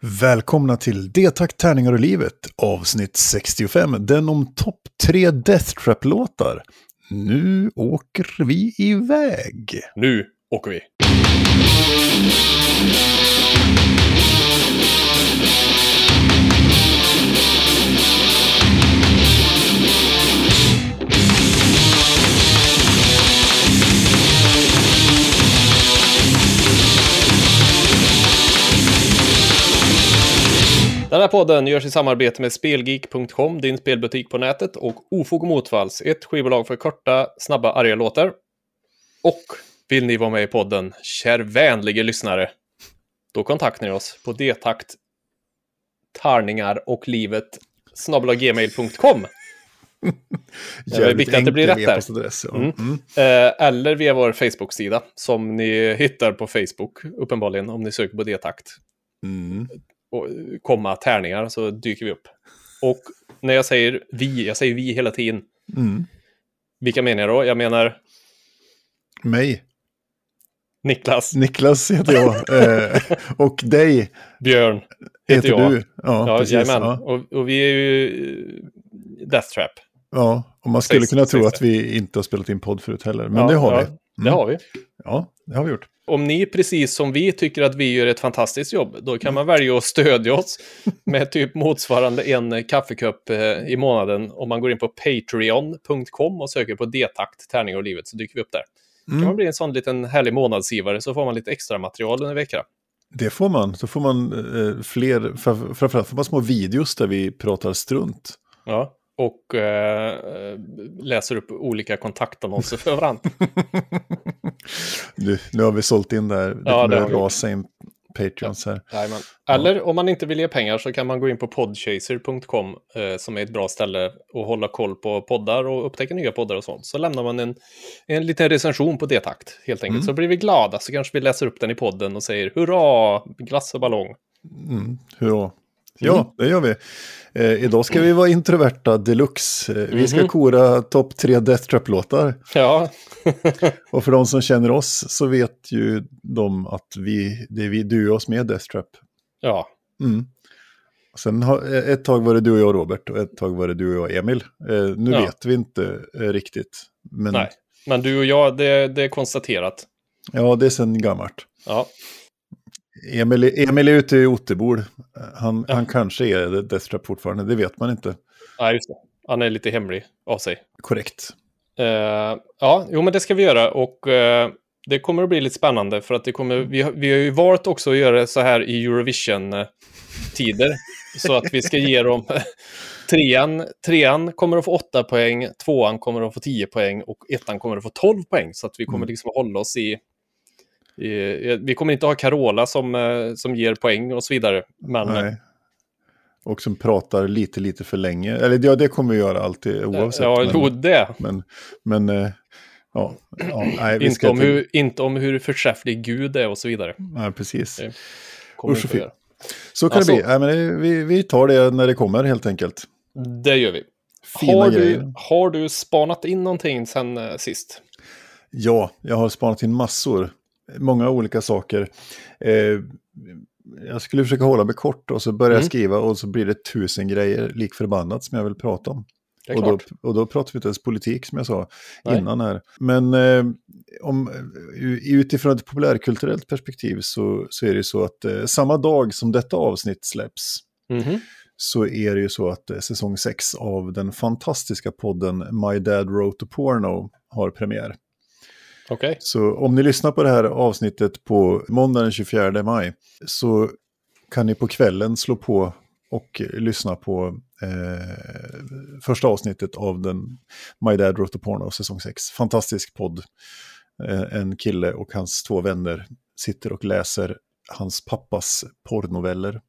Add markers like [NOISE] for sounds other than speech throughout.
Välkomna till D-takt, tärningar och livet, avsnitt 65, den om topp tre Death Trap-låtar. Nu åker vi iväg. Nu åker vi. Den här podden görs i samarbete med Spelgeek.com, din spelbutik på nätet, och Ofog och Motvalls, ett skivbolag för korta, snabba, arga låtar. Och vill ni vara med i podden, kär vänlige lyssnare, då kontaktar ni oss på detakt, tarningar och livet gmail.com. [LAUGHS] Det är viktigt att det blir rätt där. Adress, ja. Mm. Mm. Eller via vår Facebook-sida, som ni hittar på Facebook, uppenbarligen, om ni söker på detakt. Mm. Komma tärningar så dyker vi upp. Och när jag säger vi, jag säger vi hela tiden. Mm. Vilka menar jag då? Jag menar Mig, Niklas, Niklas heter jag. [LAUGHS] eh, och dig Björn, heter, heter jag. du. Ja, Ja, precis. Ja. Och, och vi är ju eh, Death Trap. ja, och man skulle kunna tro att vi inte har spelat in podd förut heller, men Ja, det har vi. Det Mm. har vi. Ja, det har vi gjort. Om ni precis som vi tycker att vi gör ett fantastiskt jobb, då kan man välja att stödja oss med typ motsvarande en kaffekopp eh, i månaden. Om man går in på patreon.com och söker på D-takt, tärning och livet, så dyker vi upp där. kan man Mm. bli en sån liten härlig månadsgivare så får man lite extra material under veckan. Det får man. Så får man eh, fler, fram- framförallt får man små videos där vi pratar strunt. Ja. Och eh, läser upp olika kontaktannonser för varandra. [LAUGHS] Nu, nu har vi sålt in där. Det Ja, det kommer har vi rasa in Patreons här. Jajamän. Eller om man inte vill ge pengar så kan man gå in på podchaser.com eh, som är ett bra ställe att hålla koll på poddar och upptäcka nya poddar och sånt. Så lämnar man en, en liten recension på D-takt helt enkelt. Mm. Så blir vi glada så kanske vi läser upp den i podden och säger hurra, glass och ballong. Mm, hurra. Ja, det gör vi. Eh, idag ska vi vara introverta deluxe. Eh, Vi ska Mhm. kora topp tre Death Trap-låtar. Ja, [LAUGHS] Och för de som känner oss så vet ju de att vi, det är vi, du och oss med Death Trap. ja, Mm. Sen har, eh, ett tag var det du och jag Robert och ett tag var det du och jag Emil. Eh, nu Ja. vet vi inte eh, riktigt. Men nej. Men du och jag, det, det är konstaterat. ja, det är sen gammalt. Ja, Emil, Emil är ute i Otterbol. Han, Ja. han kanske är Death Trap fortfarande, det vet man inte. ja just det. Han är lite hemlig av sig. Korrekt. Eh, ja, jo men det ska vi göra och eh, det kommer att bli lite spännande för att det kommer, vi, har- vi har ju valt också att göra det så här i Eurovision-tider. så att vi ska ge dem [LAUGHS] trean, trean kommer att få 8 poäng, tvåan kommer att få 10 poäng och ettan kommer att få 12 poäng. Så att vi kommer Mm. liksom att hålla oss i, vi kommer inte ha Carola som, eh, som ger poäng och så vidare. Men Nej. Och som pratar lite, lite för länge. Eller ja, det kommer vi göra alltid oavsett. ja, jo, det. men, men eh, ja, ja, nej, vi Inte om, hur, inte om hur förträfflig Gud är och så vidare. Nej, precis. Kommer Usch inte. Så kan Alltså- det bli. Nej, men det, vi, vi tar det när det kommer helt enkelt. Det gör vi. Fina Har grejer. du, har du spanat in någonting sen eh, sist? Ja, jag har spanat in massor. Många olika saker. Eh, jag skulle försöka hålla mig kort och så börjar jag Mm. skriva och så blir det tusen grejer lik förbannat som jag vill prata om. Och då, och då pratar vi inte ens politik som jag sa Nej. innan här. Men eh, om, eh, utifrån ett populärkulturellt perspektiv så, så är det ju så att eh, samma dag som detta avsnitt släpps Mhm. så är det ju så att eh, säsong 6 av den fantastiska podden My Dad Wrote a Porno har premiär. Okay. Så om ni lyssnar på det här avsnittet på måndagen den 24 maj så kan ni på kvällen slå på och lyssna på eh, första avsnittet av den My Dad Wrote a Porno säsong 6. Fantastisk podd. Eh, en kille och hans två vänner sitter och läser hans pappas porrnoveller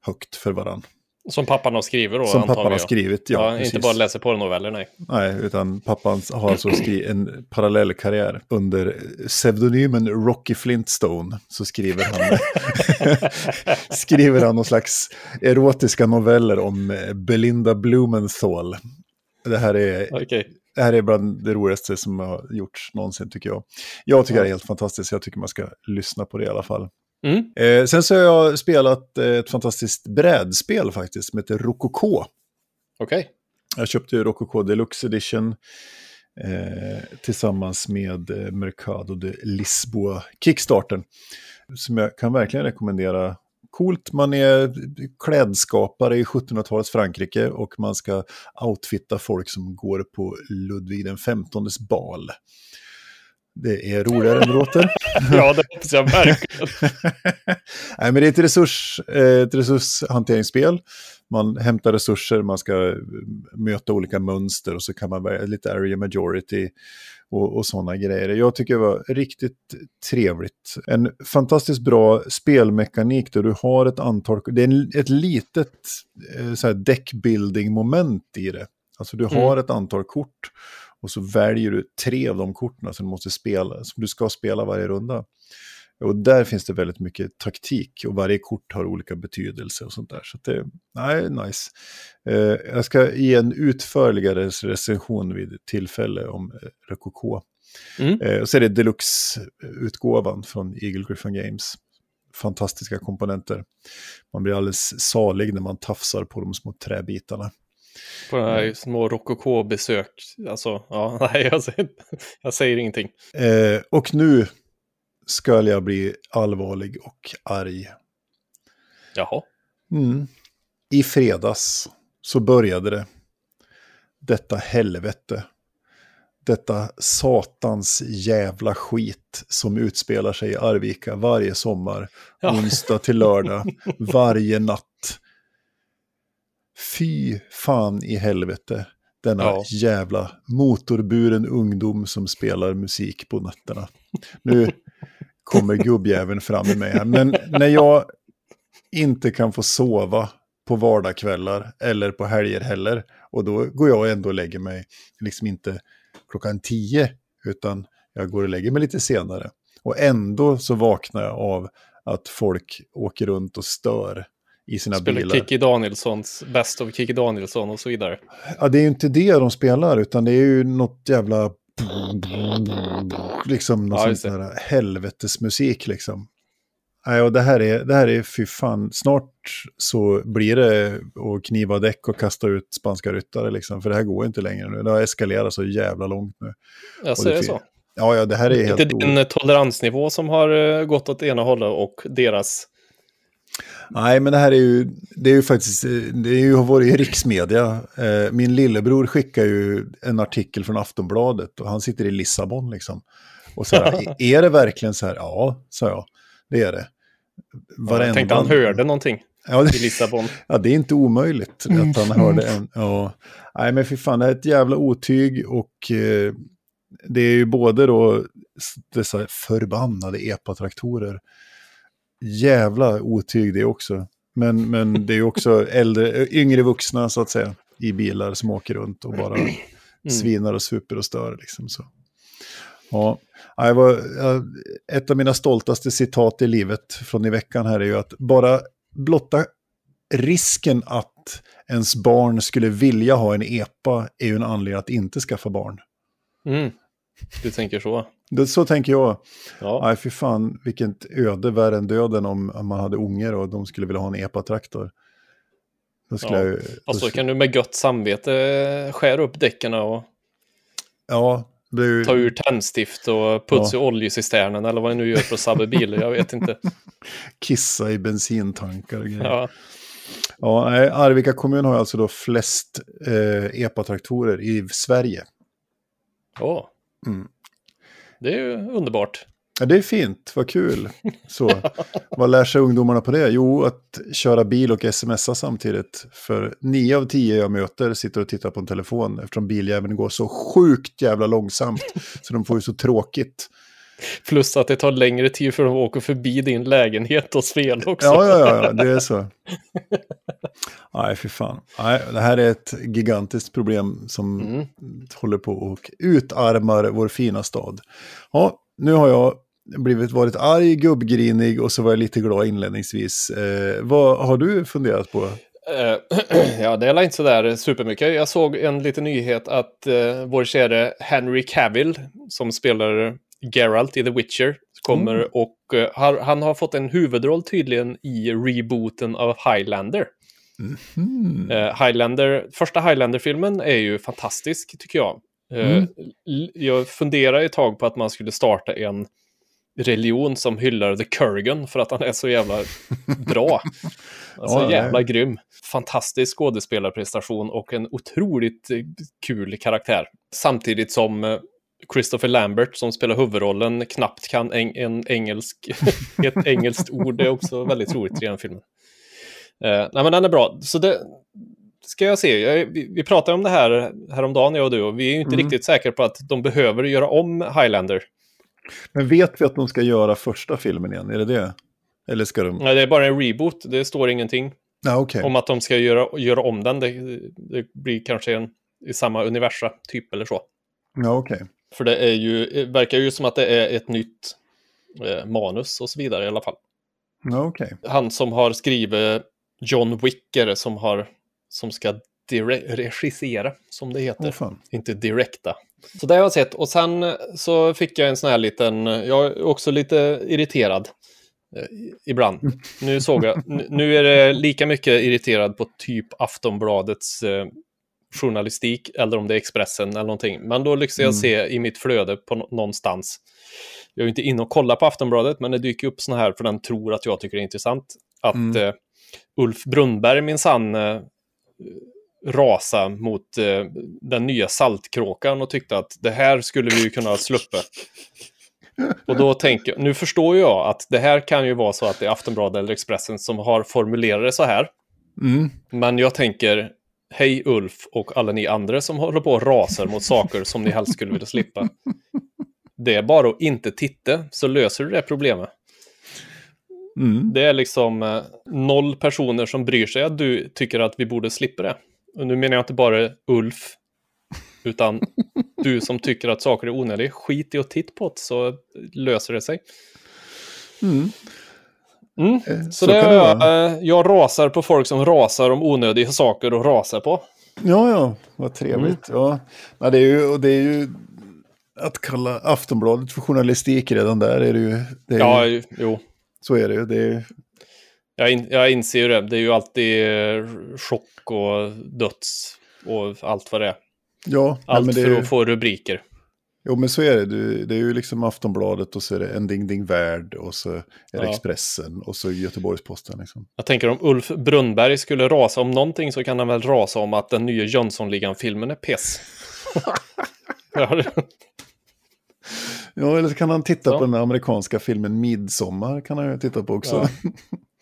högt för varann. Som pappan har skrivit då, Som pappan har skrivit, ja. Ja, inte bara läser porrnoveller, nej. Nej, utan pappan har alltså skrivit en parallell karriär. Under pseudonymen Rocky Flintstone så skriver han, [LAUGHS] skriver han någon slags erotiska noveller om eh, Belinda Blumenthal. Det här är, Okej. det här är bland det roligaste som har gjorts någonsin tycker jag. Jag tycker det är helt fantastiskt, jag tycker man ska lyssna på det i alla fall. Mm. Eh, sen så har jag spelat eh, ett fantastiskt brädspel faktiskt som heter Rococo. Okej. Jag köpte ju Rococo Deluxe Edition eh, tillsammans med eh, Mercado de Lisboa Kickstarten. Som jag kan verkligen rekommendera. Coolt, man är klädskapare i 1700-talets Frankrike och man ska outfitta folk som går på Ludvig den 15 bal. Det är roligare än det låter. [LAUGHS] Ja, det hoppas jag verkligen. [LAUGHS] Nej, men det är ett, resurs, eh, ett resurshanteringsspel. Man hämtar resurser, man ska eh, möta olika mönster och så kan man välja lite area majority och, och sådana grejer. Jag tycker det var riktigt trevligt. En fantastiskt bra spelmekanik där du har ett antal, det är en, ett litet eh, så här deckbuilding-moment i det. Alltså du har ett antal kort och så väljer du tre av de korten som du, måste spela, som du ska spela varje runda. Och där finns det väldigt mycket taktik och varje kort har olika betydelse och sånt där. Så det nej, nice. Eh, jag ska ge en utförligare recension vid tillfälle om eh, Rokoko. Mm. Eh, och så är det deluxe-utgåvan från Eagle Griffin Games. Fantastiska komponenter. Man blir alldeles salig när man tafsar på de små träbitarna. På den här små rokoko-besök. Alltså, ja, [LAUGHS] nej, jag säger, jag säger ingenting. Eh, och nu ska jag bli allvarlig och arg. Jaha. Mm. I fredags så började det. Detta helvete. Detta satans jävla skit som utspelar sig i Arvika varje sommar. Ja. Onsdag till lördag. [LAUGHS] varje natt. Fy fan i helvete. Denna Ja. jävla motorburen ungdom som spelar musik på nätterna. Nu kommer gubbjäveln fram med mig här. Men när jag inte kan få sova på vardagskvällar eller på helger heller. Och då går jag ändå och lägger mig, liksom inte klockan tio, utan jag går och lägger mig lite senare. Och ändå så vaknar jag av att folk åker runt och stör i sina Spelar bilar. Kikki Danielssons Best of Kikki Danielsson och så vidare. Ja, det är ju inte det de spelar, utan det är ju något jävla... Liksom något Ja, sånt där helvetesmusik liksom. Nej, och det här är, det här är fy fan, snart så blir det att kniva däck och kasta ut spanska ryttare liksom, för det här går inte längre nu. Det har eskalerat så jävla långt nu. Jag Och säger det så. Ja, ja, det här är Det helt... är din toleransnivå som har eh, gått åt ena hållet och deras. Nej, men det här är ju, det är ju faktiskt, det är ju, har varit i riksmedia. Eh, Min lillebror skickar ju en artikel från Aftonbladet och han sitter i Lissabon liksom. Och så här, [LAUGHS] är det verkligen så här? Ja, sa jag. Det är det. Jag tänkte han hörde någonting Ja, det, i Lissabon. [LAUGHS] ja, det är inte omöjligt att han hörde en. Ja. Nej, men fy fan, det är ett jävla otyg och eh, det är ju både då dessa förbannade epatraktorer. Jävla otyg det också. Men, men det är också äldre, yngre vuxna så att säga i bilar som åker runt och bara svinar och super och stör. Liksom, så. Ja, ja, jag var, ett av mina stoltaste citat i livet från i veckan här är ju att bara blotta risken att ens barn skulle vilja ha en epa är ju en anledning att inte skaffa barn. Mm. Du tänker så. Det, så tänker jag. Ja. Nej, fy fan, vilket öde värre än döden om, man hade ungar och de skulle vilja ha en epatraktor. Då skulle Ja. jag då- kan du med gött samvete eh, skära upp däcken och Ja, ju... ta ur tändstift och putsa oljecisternen eller vad ni nu gör för att sabba bilar. Jag vet inte. [LAUGHS] kissa i bensitankar och grejer. Ja. Ja, Arvika kommun har alltså då flest eh, epatraktorer i Sverige. Åh. Mm. Det är ju underbart. Ja, det är fint, vad kul. Så, vad lär sig ungdomarna på det? Jo, att köra bil och smsa samtidigt. För nio av tio jag möter sitter och tittar på en telefon eftersom biljäveln går så sjukt jävla långsamt. Så de får ju så tråkigt. Plus att det tar längre tid för att åka förbi din lägenhet och spela också. Ja, ja, ja, ja, det är så. [LAUGHS] Nej, fy fan. Nej, det här är ett gigantiskt problem som Mm. håller på och utarmar vår fina stad. Ja, nu har jag blivit varit arg, gubbgrinig och så var jag lite glad inledningsvis. Eh, vad har du funderat på? Eh, [CLEARS THROAT] ja, det är inte sådär supermycket. Jag såg en liten nyhet att eh, vår käre Henry Cavill, som spelar Geralt i The Witcher, kommer Mm. och eh, har, han har fått en huvudroll tydligen i rebooten av Highlander. Mm. Eh, Highlander, första Highlander-filmen är ju fantastisk tycker jag. Eh, Mm. Jag funderade ett tag på att man skulle starta en religion som hyllar The Kurgan för att han är så jävla bra. [LAUGHS] Alltså Ja, jävla nej. grym. Fantastisk skådespelarprestation och en otroligt kul karaktär. Samtidigt som Christopher Lambert som spelar huvudrollen knappt kan en, en engelsk, [LAUGHS] ett engelskt ord. Det är också väldigt roligt i den filmen. Eh, nej men den är bra. Så det ska jag se. Jag, vi, vi pratade om det här häromdagen jag och du och vi är inte Mm. riktigt säkra på att de behöver göra om Highlander. Men vet vi att de ska göra första filmen igen? Är det det? Eller ska de... Nej, det är bara en reboot. Det står ingenting Ja, okej. om att de ska göra, göra om den. Det, det blir kanske en i samma universa, typ eller så. Ja, okej. För det är ju, det verkar ju som att det är ett nytt eh, manus och så vidare i alla fall. Okej. Han som har skrivit John Wicker som, har, som ska regissera, som det heter. Fan. inte direkta. Så det har jag sett och sen eh, så fick jag en sån här liten, jag är också lite irriterad eh, ibland. Nu såg jag, nu är det lika mycket irriterad på typ Aftonbladets eh, journalistik eller om det är Expressen eller någonting. Men då lyckas jag Mm. se i mitt flöde på nå- någonstans. Jag är inte inne och kollar på Aftonbladet, men det dyker upp såna här för den tror att jag tycker det är intressant. Att Mm. eh, Ulf Brunnberg minsann eh, rasa mot eh, den nya saltkråkan och tyckte att det här skulle vi ju kunna ha sluppit. Och då tänker nu förstår jag att det här kan ju vara så att det är Aftonbladet eller Expressen som har formulerat det så här. Mm. Men jag tänker, hej Ulf och alla ni andra som håller på och rasar mot saker som ni helst skulle vilja slippa. Det är bara att inte titta så löser du det problemet. Mm. Det är liksom eh, noll personer som bryr sig att du tycker att vi borde slippa det. Och nu menar jag inte bara Ulf, utan du som tycker att saker är onödiga. Skit i att titta på det så löser det sig. Mm. Mm. Eh, Så, Så, det är det jag, eh, jag rasar på folk som rasar om onödiga saker att rasa på. Ja, ja, vad trevligt. Mm. Ja. Ja, det, är ju, och det är ju att kalla Aftonbladet för journalistik redan där är det ju. Det är Ja, ju jo. Så är det ju. Det är, Jag, in, jag inser ju det. Det är ju alltid eh, chock och döds och allt vad det är. ja, nej, Allt är, för ju- att få rubriker. Jo, men så är det. Du, det är ju liksom Aftonbladet och så är det En Ding Ding Värld och så är det Ja. Expressen och så Göteborgs-Posten. Liksom. Jag tänker om Ulf Brunnberg skulle rasa om någonting så kan han väl rasa om att den nya Jönssonligan-filmen är piss. [LAUGHS] Ja, Ja, eller så kan han titta Så. på den amerikanska filmen Midsommar. Kan han ju titta på också. Ja. [LAUGHS]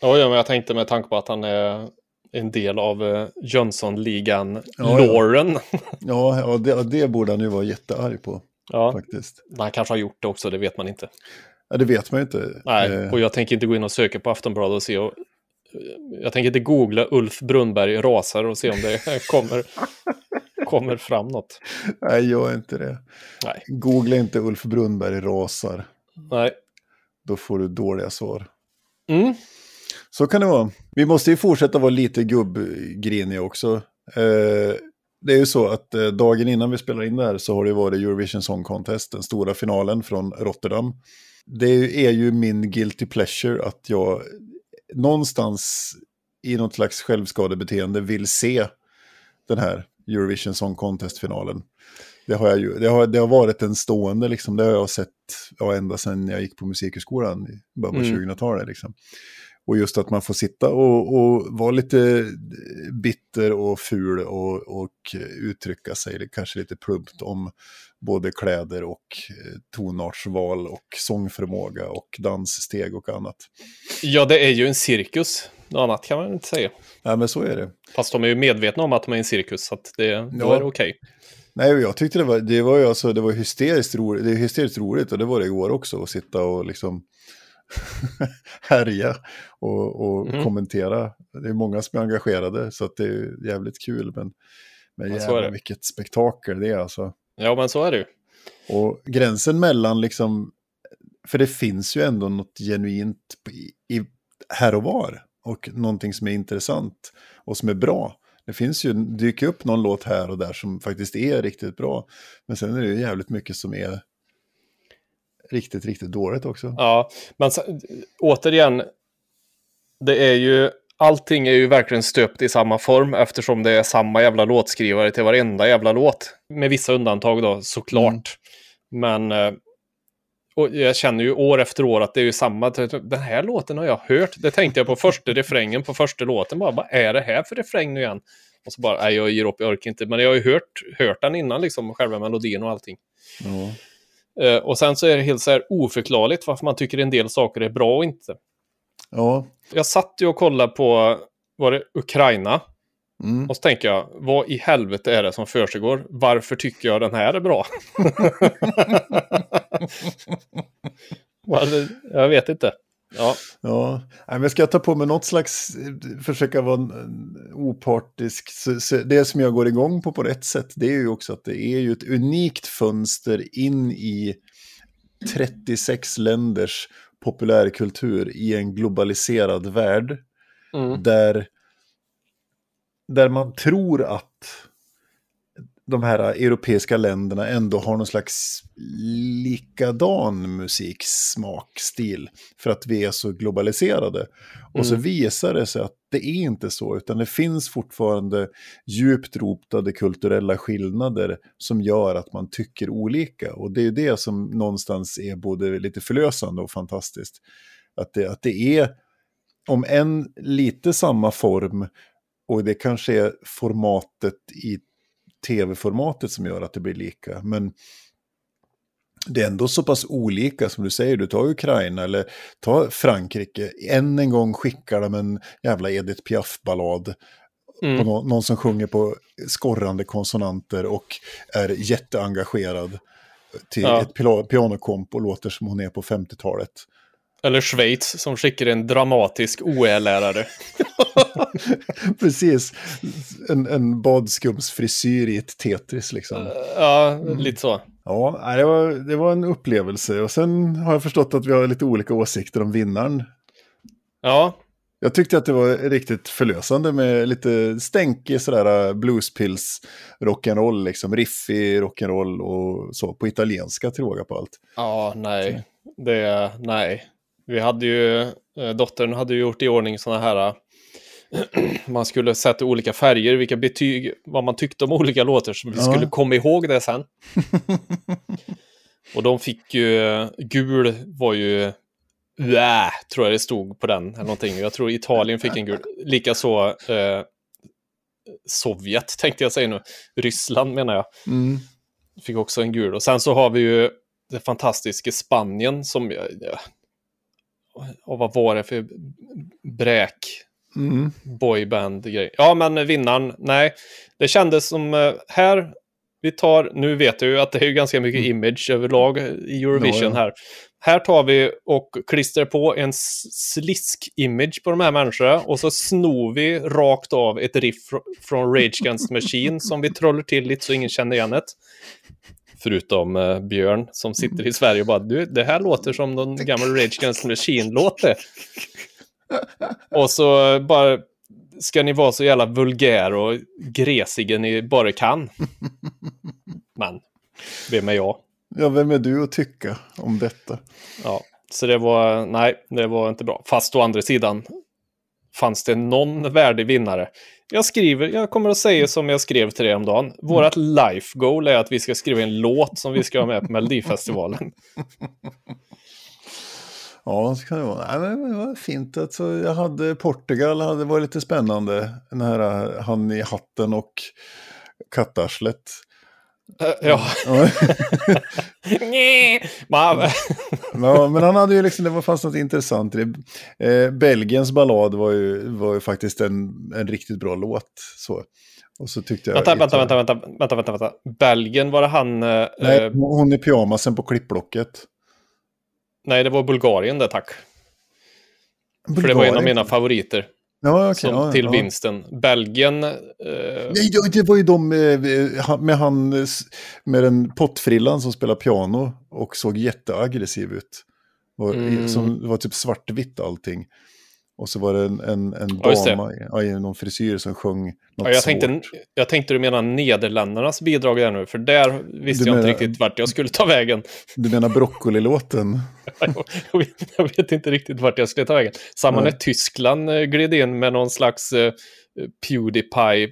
Ja, ja, men jag tänkte med tanke på att han är en del av eh, Jönssonligan, Ja, ja. [LAUGHS] Ja, ja det, det borde han ju vara jättearg på Ja, faktiskt. han kanske har gjort det också, det vet man inte. Ja, det vet man ju inte. Nej, Eh, och jag tänker inte gå in och söka på Aftonbladet och se. Och, jag tänker inte googla Ulf Brunnberg rasar och se om det [LAUGHS] kommer, kommer fram något. nej, gör inte det. Nej. Googla inte Ulf Brunnberg rasar. Nej. Då får du dåliga svar. Mm. Så kan det vara. Vi måste ju fortsätta vara lite gubbgriniga också. Eh, det är ju så att eh, dagen innan vi spelar in det här så har det varit Eurovision Song Contest, den stora finalen från Rotterdam. Det är ju- är ju min guilty pleasure att jag någonstans i något slags självskadebeteende vill se den här Eurovision Song Contest-finalen. Det har, jag ju, det, har, det har varit en stående, liksom, det har jag sett ja, ända sedan jag gick på musikhögskolan i början på Mm. 2000-talet. Liksom. Och just att man får sitta och, och vara lite bitter och ful och, och uttrycka sig kanske lite plumpt om både kläder och eh, tonartsval och sångförmåga och danssteg och annat. Ja, det är ju en cirkus. Något annat kan man inte säga. Nej, men så är det. Fast de är ju medvetna om att de är en cirkus, så att det, då Ja. är det okej. Nej, och jag tyckte det var, det var ju alltså, det var hysteriskt roligt, det är hysteriskt roligt och det var det igår också att sitta och liksom [LAUGHS] härja och, och Mhm. kommentera. Det är många som är engagerade så att det är jävligt kul men, men Ja, jävlar vilket spektakel det är alltså. Ja, men så är det ju. Och gränsen mellan liksom, för det finns ju ändå något genuint i, i, här och var och någonting som är intressant och som är bra. Det finns ju, dyker upp någon låt här och där som faktiskt är riktigt bra. Men sen är det ju jävligt mycket som är riktigt, riktigt dåligt också. Ja, men återigen, det är ju, allting är ju verkligen stöpt i samma form eftersom det är samma jävla låtskrivare till varenda jävla låt. Med vissa undantag då, såklart. Men eh, och jag känner ju år efter år att det är ju samma. Den här låten har jag hört. Det tänkte jag på första [LAUGHS] refrängen på första låten. Bara, vad är det här för refräng nu igen? Och så bara, nej jag ger upp, jag orkar inte. Men jag har ju hört, hört den innan, liksom, själva melodin och allting. Ja. Eh, och sen så är det helt så här oförklarligt varför man tycker en del saker är bra och inte. ja. Jag satt ju och kollade på, var det Ukraina? Mm. Och så tänker jag, vad i helvete är det som försiggår? Varför tycker jag den här är bra? [LAUGHS] [LAUGHS] Jag vet inte. Ja, Ja, Nej, men ska jag ta på mig något slags, eh, försöka vara opartisk, så, så det som jag går igång på på rätt sätt, det är ju också att det är ju ett unikt fönster in i 36 länders populärkultur i en globaliserad värld, mm. där, där man tror att de här europeiska länderna ändå har någon slags likadan musiksmakstil för att vi är så globaliserade. Och så Mm. visar det sig att det är inte så, utan det finns fortfarande djupt rotade kulturella skillnader som gör att man tycker olika. Och det är det som någonstans är både lite förlösande och fantastiskt. Att det, att det är, om en lite samma form, och det kanske är formatet i tv-formatet som gör att det blir lika. Men det är ändå så pass olika som du säger. Du tar Ukraina eller ta Frankrike. Än en gång skickar de en jävla Edith Piaf-ballad. På Mm. nå- någon som sjunger på skorrande konsonanter och är jätteengagerad till Ja. ett pianokomp och låter som hon är på 50-talet. Eller Schweiz som skickar en dramatisk OE-lärare. [LAUGHS] Precis, en, en badskumsfrisyr i ett Tetris liksom. Ja, lite så. Ja, det var, det var en upplevelse. Och sen har jag förstått att vi har lite olika åsikter om vinnaren. Ja, Jag tyckte att det var riktigt förlösande med lite stänkig sådär äh, bluespills rock'n'roll, liksom riffig rock'n'roll och så på italienska till råga på allt. ja, nej. Det, nej. Vi hade ju, eh, dottern hade ju gjort i ordning sådana här, eh, [CLEARS THROAT] man skulle sätta olika färger, vilka betyg, vad man tyckte om olika låtar, så vi Ja. skulle komma ihåg det sen. [LAUGHS] Och de fick ju, eh, gul var ju, Äh, tror jag det stod på den, eller någonting. Jag tror Italien fick en gul. Likaså eh, Sovjet, tänkte jag säga nu. Ryssland menar jag. Mm. Fick också en gul. Och sen så har vi ju det fantastiska Spanien som... Ja, och vad var det för bräk Mm. boyband-grej? Ja, men vinnaren, nej. Det kändes som eh, här, vi tar, nu vet jag ju att det är ju ganska mycket image överlag i Eurovision Ja, ja. här. Här tar vi och klistrar på en slisk-image på de här människorna och så snor vi rakt av ett riff fr- från Rage Against Machine som vi trollar till lite så ingen känner igen det. Förutom eh, Björn som sitter i Sverige och bara du, det här låter som någon gammal Rage Against Machine-låt. Och så bara ska ni vara så jävla vulgär och gresiga ni bara kan. Men, vem är jag? Ja, vem är du att tycka om detta? Ja, så det var, nej, det var inte bra. Fast å andra sidan, fanns det någon värdig vinnare? Jag skriver, jag kommer att säga som jag skrev till dig om dagen. Vårat life goal är att vi ska skriva en låt som vi ska ha med på Melodifestivalen. [LAUGHS] Ja, så kan det vara. Nej, men det var fint. Alltså, jag hade Portugal, hade varit lite spännande. Den här han i hatten och kattarslet. Eh, Ja, [LAUGHS] Ja. Men han hade ju liksom, det var fast något intressant i det. Eh, Belgiens ballad var ju, var ju faktiskt en, en riktigt bra låt. Så. Och så tyckte jag... vänta, vänta, vänta, vänta, vänta, vänta, vänta. Belgien, var det han... eh, Nej, eh, hon i pyjamasen på klippblocket. nej, det var Bulgarien det, tack. För det var en av mina favoriter. Ja, okej, som ja, till ja. vinsten. Belgien... Eh, Nej, det- var ju de med, med han eh, med den pottfrillan som spelar piano och såg jätteaggressiv ut. Och, Mm. som, det var typ svartvitt allting. Och så var det en, en, en Ja, dam ja, i någon frisyr som sjöng något Ja, jag, svårt. tänkte, jag tänkte du menar Nederländernas bidrag där nu, för där visste Du jag inte menar- riktigt vart jag skulle ta vägen. Du menar broccolilåten? [LAUGHS] Jag vet- jag vet inte riktigt vart jag skulle ta vägen. Samma Nej. när Tyskland eh, gled in med någon slags eh, Pewdiepie.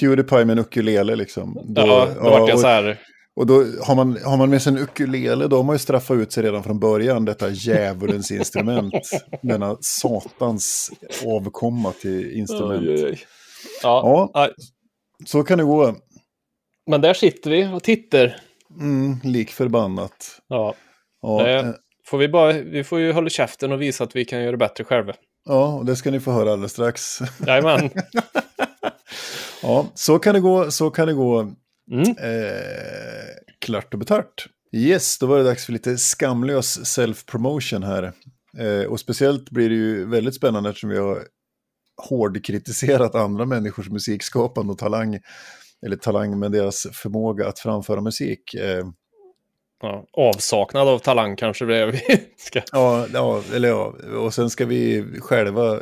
Pewdiepie med en ukulele liksom. Då, ja, då vart jag så här. Och då har man, har man med sig en ukulele, då har man ju straffat ut sig redan från början, detta djävulens [LAUGHS] instrument. Denna satans avkomma till instrument. Oj, oj, oj. Ja, Ja, så kan det gå. men där sitter vi och tittar. Mm, lik förbannat. Ja, Ja, eh, får vi, bara, vi får ju hålla käften och visa att vi kan göra det bättre själva. ja, och det ska ni få höra alldeles strax. Jajamän. [LAUGHS] Ja, så kan det gå, så kan det gå. Mm. Eh, klart och betart. Yes, då var det dags för lite skamlös self-promotion här. Eh, och speciellt blir det ju väldigt spännande eftersom vi har hårdkritiserat andra människors musikskapande och talang. Eller talang med deras förmåga att framföra musik. Eh, Ja, avsaknad av talang kanske det är vi [LAUGHS] ska. ja, ja, eller ja, och sen ska vi själva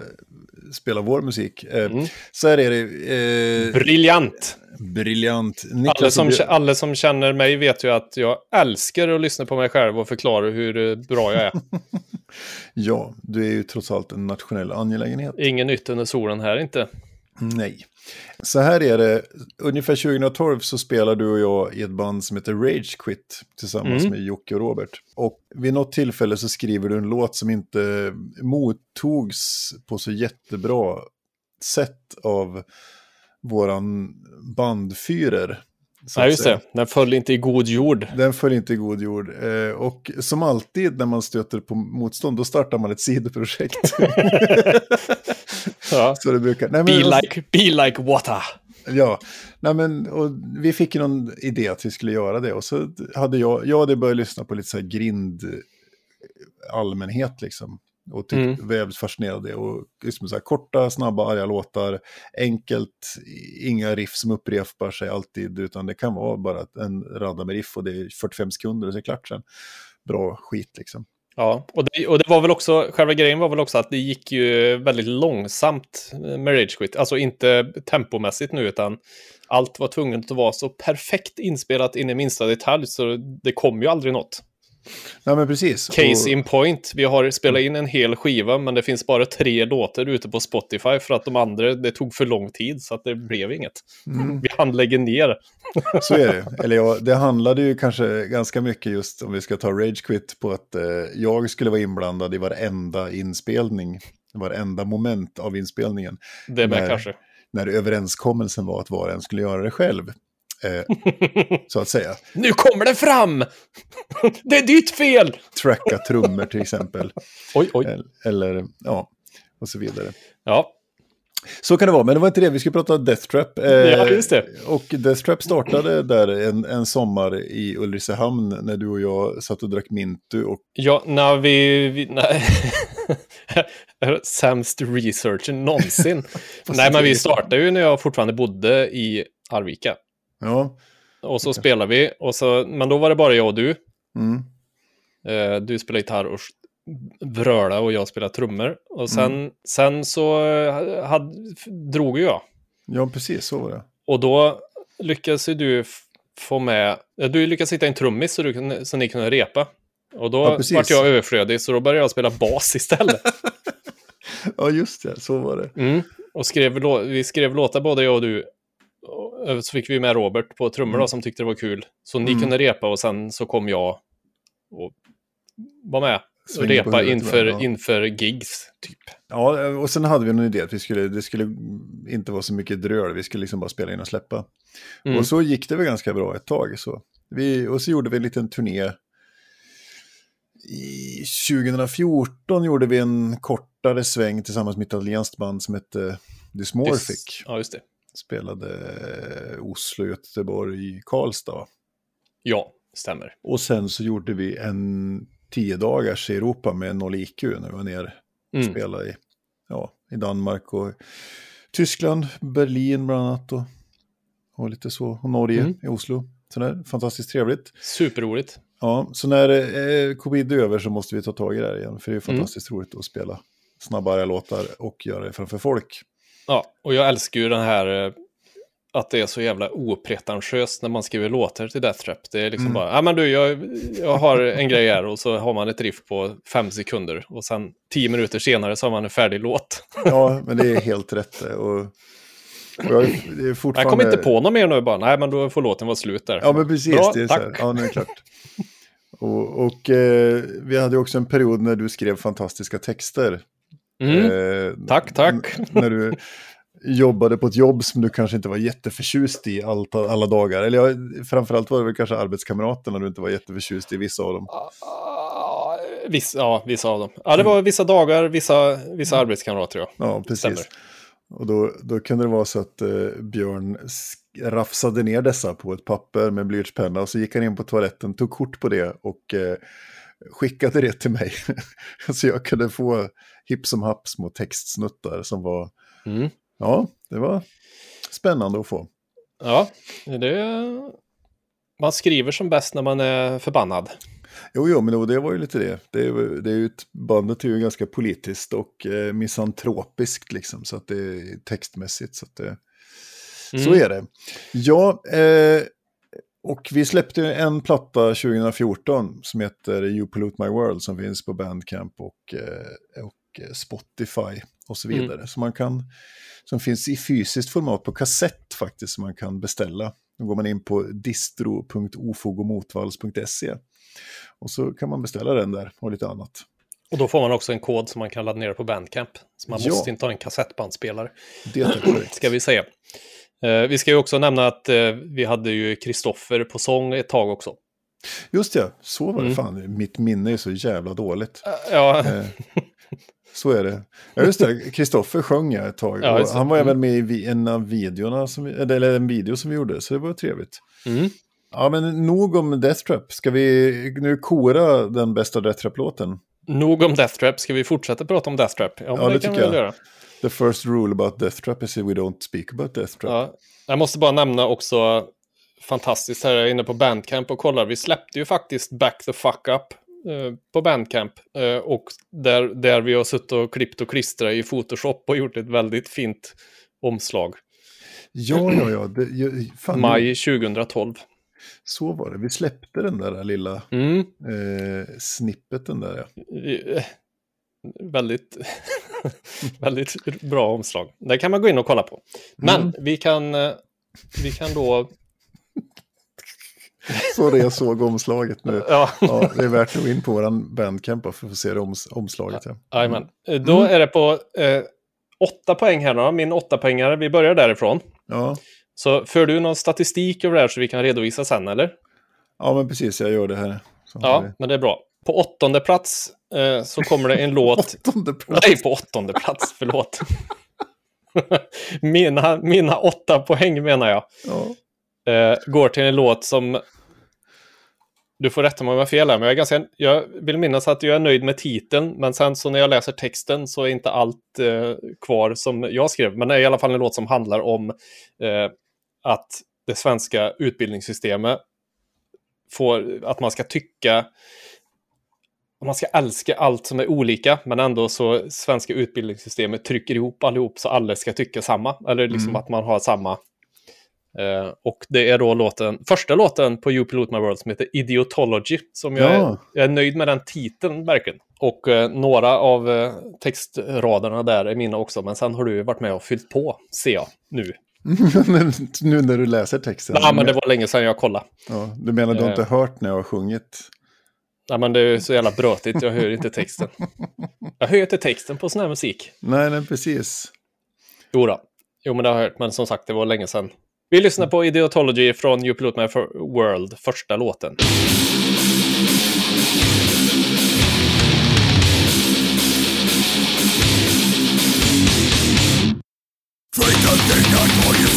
spela vår musik. Eh, Mm. Så här är det. Eh, Briljant! briljant. Alla som, alla som känner mig vet ju att jag älskar att lyssna på mig själv och förklara hur eh, bra jag är. [LAUGHS] Ja, du är ju trots allt en nationell angelägenhet. Ingen nytt under solen här inte. Nej. Så här är det, ungefär 2012 så spelar du och jag i ett band som heter Rage Quit tillsammans Mm. med Jocke och Robert. Och vid något tillfälle så skriver du en låt som inte mottogs på så jättebra sätt av våran bandfyrer. Ja, just det. Den föll inte i god jord. Den föll inte i god jord. Eh, och som alltid när man stöter på motstånd, då startar man ett sidoprojekt. [LAUGHS] [LAUGHS] Ja. [LAUGHS] så det brukar... Nej, men- Be like, be like water. Ja, nej men, och vi fick någon idé att vi skulle göra det. Och så hade jag, jag hade börjat lyssna på lite så här grind eh, allmänhet liksom. Och tyckte, Mm. var jävligt fascinerad det. Och liksom så här korta, snabba, arga låtar. Enkelt, inga riff som upprepar sig alltid. Utan det kan vara bara en radda med riff och det är 45 sekunder och så är det klart sen. Bra skit liksom. Ja, och det, och det var väl också, själva grejen var väl också att det gick ju väldigt långsamt eh, med Rage Quit. Alltså inte tempomässigt nu, utan allt var tvunget att vara så perfekt inspelat in i minsta detalj, så det kom ju aldrig något. Nej men precis. Case Och- in point, vi har spelat in en hel skiva, men det finns bara tre låtar ute på Spotify för att de andra, det tog för lång tid, så att det blev inget. Mm. Vi hann lägga ner. [LAUGHS] Så är det. Eller ja, det handlade ju kanske ganska mycket just om vi ska ta Rage Quit på att eh, jag skulle vara inblandad i varenda inspelning. Varenda moment av inspelningen. Det med Nej. kanske. När överenskommelsen var att var och en skulle göra det själv. Eh, [LAUGHS] så att säga. Nu kommer det fram! det är ditt fel! Tracka trummor till exempel. [LAUGHS] Oj, oj. Eller, ja, och så vidare. Ja, Så kan det vara, men det var inte det. Vi skulle prata Death Trap. Eh, Ja, just det. Och Death Trap startade där en, en sommar i Ulricehamn när du och jag satt och drack Mintu och Ja, när vi... vi nej. [LAUGHS] Sämst researchen någonsin. nej, men vi startade ju när jag fortfarande bodde i Arvika. Ja, Och så spelade vi, och så, men då var det bara jag och du. mm, Eh, du spelade gitarr och vröla och jag spelade trummor. Och sen, Mm. sen så eh, hade, drog jag. ja precis så var det. Och då lyckades ju du få med... eh, Du lyckades hitta en trummis så, du så ni kunde repa. Och då Ja, vart jag överflödig, så då började jag spela bas [LAUGHS] istället. [LAUGHS] Ja, just det, så var det. Mm. Och skrev, vi skrev låtar både jag och du. Eh, så fick vi med Robert på trummor då, som tyckte det var kul. Så ni Mm. kunde repa och sen så kom jag och var med. Och repa huvudet, inför? Ja. inför gigs, typ. Ja, och sen hade vi en idé att vi skulle, det skulle inte vara så mycket dröl, vi skulle liksom bara spela in och släppa. Mm. Och så gick det väl ganska bra ett tag. Så. Vi, och så gjorde vi en liten turné. I 2014 gjorde vi en kortare sväng tillsammans med ett italienskt band som hette Dysmorphic. Ja, just det. Spelade eh, Oslo, Göteborg, Karlstad. Ja, stämmer. Och sen så gjorde vi en tio dagars i Europa med noll IQ när vi var ner och Mm. spelade i, ja, i Danmark och Tyskland, Berlin bland annat och, och lite så, och Norge Mm. i Oslo. Sådär, fantastiskt trevligt. Superroligt. Ja, så när eh, covid är över så måste vi ta tag i det här igen, för det är Mm. fantastiskt roligt att spela, snabba låtar och göra det framför folk. Ja, och jag älskar ju den här eh, att det är så jävla opretentiöst när man skriver låtar till Death Trap. Det är liksom Mm. bara, ja men du, jag, jag har en grej här och så har man ett riff på fem sekunder och sen tio minuter senare så har man en färdig låt. [LAUGHS] Ja, men det är helt rätt. Och, och jag, det är Jag fortfarande... kommer inte på något mer nu bara, nej men då får låten vara slut där. Ja, men precis. Bra, det är så här. tack. Ja, nu är det klart. [LAUGHS] Och, och eh, vi hade också en period när du skrev fantastiska texter. Mm. Eh, Tack, tack. När du jobbade på ett jobb som du kanske inte var jätteförtjust i allt, alla dagar. Eller ja, framförallt var det väl kanske arbetskamraterna du inte var jätteförtjust i, vissa av dem. Ah, Vissa, ja, vissa av dem. Ja, det var vissa dagar, vissa, vissa arbetskamrater, ja. Ja, precis. Stämmer. Och då, då kunde det vara så att eh, Björn rafsade ner dessa på ett papper med blyertspenna och så gick han in på toaletten, tog kort på det och eh, skickade det till mig. [LAUGHS] så jag kunde få hipp som happ små textsnuttar som var, Mm. ja, det var spännande att få. Ja, det... Man skriver som bäst när man är förbannad. Jo, jo, men det var ju lite det. Det är, det är ju ett, bandet är ju ganska politiskt och eh, misantropiskt liksom, så att det är textmässigt. Så, att det, så Mm. är det. Ja, eh, och vi släppte en platta 2014 som heter You Pollute My World som finns på Bandcamp och, eh, och eh, Spotify och så Mm. vidare. Så man kan, som finns i fysiskt format på kassett faktiskt som man kan beställa. Då går man in på distro.ofogomotvalls.se och så kan man beställa den där och lite annat. Och då får man också en kod som man kan ladda ner på Bandcamp. Så man Ja. måste inte ha en kassettbandspelare, Det är [CLEARS THROAT] korrekt. ska vi säga. Eh, vi ska ju också nämna att eh, vi hade ju Kristoffer på sång ett tag också. Just det, så var det Mm. fan. Mitt minne är så jävla dåligt. Eh, Ja, Så är det. Ja, just det. Kristoffer sjöng jag ett tag. Ja, han var Mm. även med i en av videorna, som, eller en video som vi gjorde, så det var trevligt. mm. Ja, men nog om Death Trap. Ska vi nu kora den bästa Death Trap-låten? Nog om Death Trap. Ska vi fortsätta prata om Death Trap? Ja, Ja, det, det tycker jag. göra. The first rule about Death Trap is that we don't speak about Death Trap. Ja. Jag måste bara nämna också, fantastiskt här, jag är inne på Bandcamp och kollar. Vi släppte ju faktiskt Back the Fuck Up eh, på Bandcamp. Eh, och där, där vi har suttit och klippt och klistrat i Photoshop och gjort ett väldigt fint omslag. Ja, ja, ja. Det, ju- fan, Maj 2012. Så var det. Vi släppte den där lilla Mm. eh, snippeten där. Ja. Eh, Väldigt, [LAUGHS] väldigt bra omslag. Det kan man gå in och kolla på. Men Mm. vi, kan, eh, vi kan då... [LAUGHS] Så det jag såg omslaget nu. Ja, Ja, det är värt att gå in på vår bandcamp för att få se det oms omslaget. Ja. jajamän. Eh, Då är det på eh, åtta poäng här då. Min åtta poängare. Vi börjar därifrån. Ja. Så för du någon statistik över det här så vi kan redovisa sen, eller? ja, men precis, jag gör det här. Så Ja, vi men det är bra. På åttonde plats eh, så kommer det en [LAUGHS] låt... Åttonde plats. Nej, på åttonde plats, förlåt. [LAUGHS] mina, mina åtta poäng menar jag. Ja. eh, går till en låt som... Du får rätta mig om jag har fel här, men jag, är ganska, jag vill minnas att jag är nöjd med titeln, men sen så när jag läser texten så är inte allt eh, kvar som jag skrev. Men det är i alla fall en låt som handlar om eh, att det svenska utbildningssystemet får, att man ska tycka, man ska älska allt som är olika, men ändå så svenska utbildningssystemet trycker ihop allihop så alla ska tycka samma, eller liksom Mm. att man har samma Eh, och det är då låten, första låten på You Pollute My World som heter Idiotology. Som jag, är, Ja. jag är nöjd med den titeln verkligen. Och eh, några av eh, textraderna där är mina också. Men sen har du varit med och fyllt på, ser jag nu. [LAUGHS] nu när du läser texten? Ja, men det var länge sedan jag kollade. Ja, du menar du har inte eh. hört när jag har sjungit? Nej, men det är så jävla brötigt. Jag hör inte texten. [LAUGHS] Jag hör inte texten på sån här musik. Nej, nej, precis. Jo, då. jo men det har jag hört. Men som sagt, det var länge sedan. Vi lyssnar på Ideotology från You Pilot My World, första låten. Freedom did not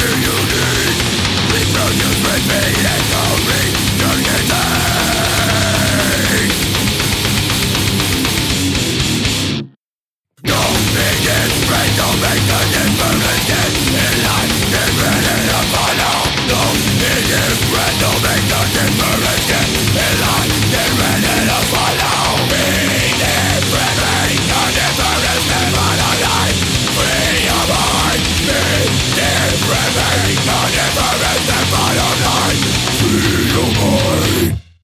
do you need? Please don't just make me and me Don't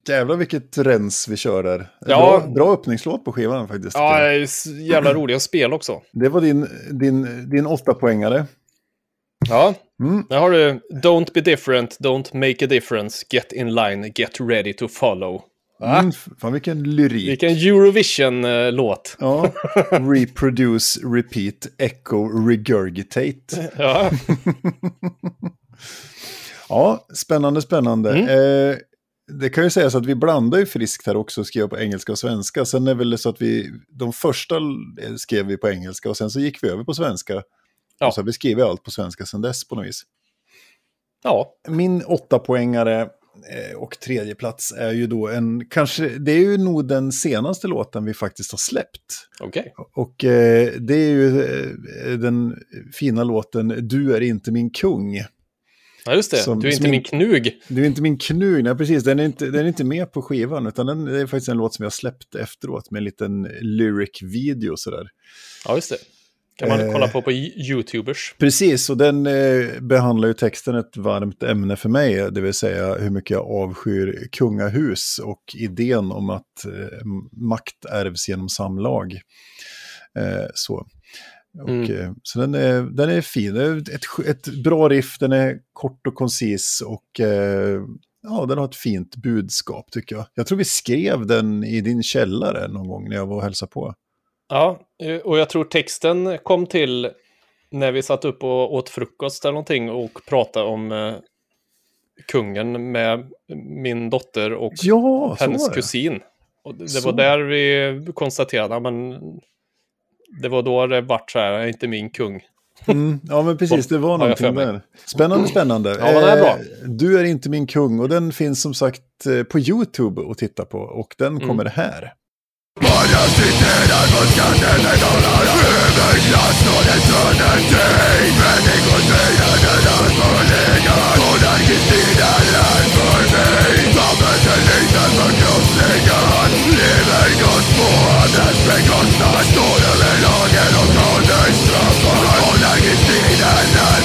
Jävlar vilket rens vi kör där. Ja. Bra, bra öppningslåt på skivan faktiskt. Ja, det är s- jävla roliga spel också. Det var din, din, din åtta poängare. Ja, Mm. där har du Don't be different, don't make a difference, get in line, get ready to follow. Va? Mm, fan vilken lyrik. Vilken Eurovision-låt. Ja, [LAUGHS] reproduce, repeat, echo, regurgitate. [LAUGHS] Ja. [LAUGHS] Ja, spännande, spännande. Mm. Eh, det kan ju sägas att vi blandar ju friskt här också skrev på engelska och svenska. Sen är väl det så att vi, de första skrev vi på engelska och sen så gick vi över på svenska. Ja. Och så har vi skrivit allt på svenska sen dess på något vis. ja, Min åtta poängare eh, och tredje plats är ju då en, kanske, det är ju nog den senaste låten vi faktiskt har släppt. okej. Och eh, det är ju eh, den fina låten Du är inte min kung. Ja, just det. Som- du är inte in- min knug. Du är inte min knug, nej precis, den är inte, den är inte med på skivan, utan den är faktiskt en låt som jag släppt efteråt med en liten lyric-video sådär. Ja, just det. Kan man Eh. kolla på på YouTubers. Precis, och den eh, behandlar ju texten ett varmt ämne för mig, det vill säga hur mycket jag avskyr kungahus och idén om att eh, makt ärvs genom samlag. Eh, så. Och, Mm. eh, så den är, den är fin, det är ett, ett bra riff, den är kort och koncis och eh, ja, den har ett fint budskap tycker jag. Jag tror vi skrev den i din källare någon gång när jag var och hälsade på. Ja, eh, och jag tror texten kom till när vi satt upp och åt frukost eller någonting och pratade om kungen med min dotter och Ja, hennes kusin. Och det, Så. var där vi konstaterade, men det var då det vart så här, jag är inte min kung. Mm, ja, men precis, det var någonting där. Spännande, spännande. Ja, men det är bra. Eh, Du är inte min kung och den finns som sagt eh, på YouTube att titta på och den Mm.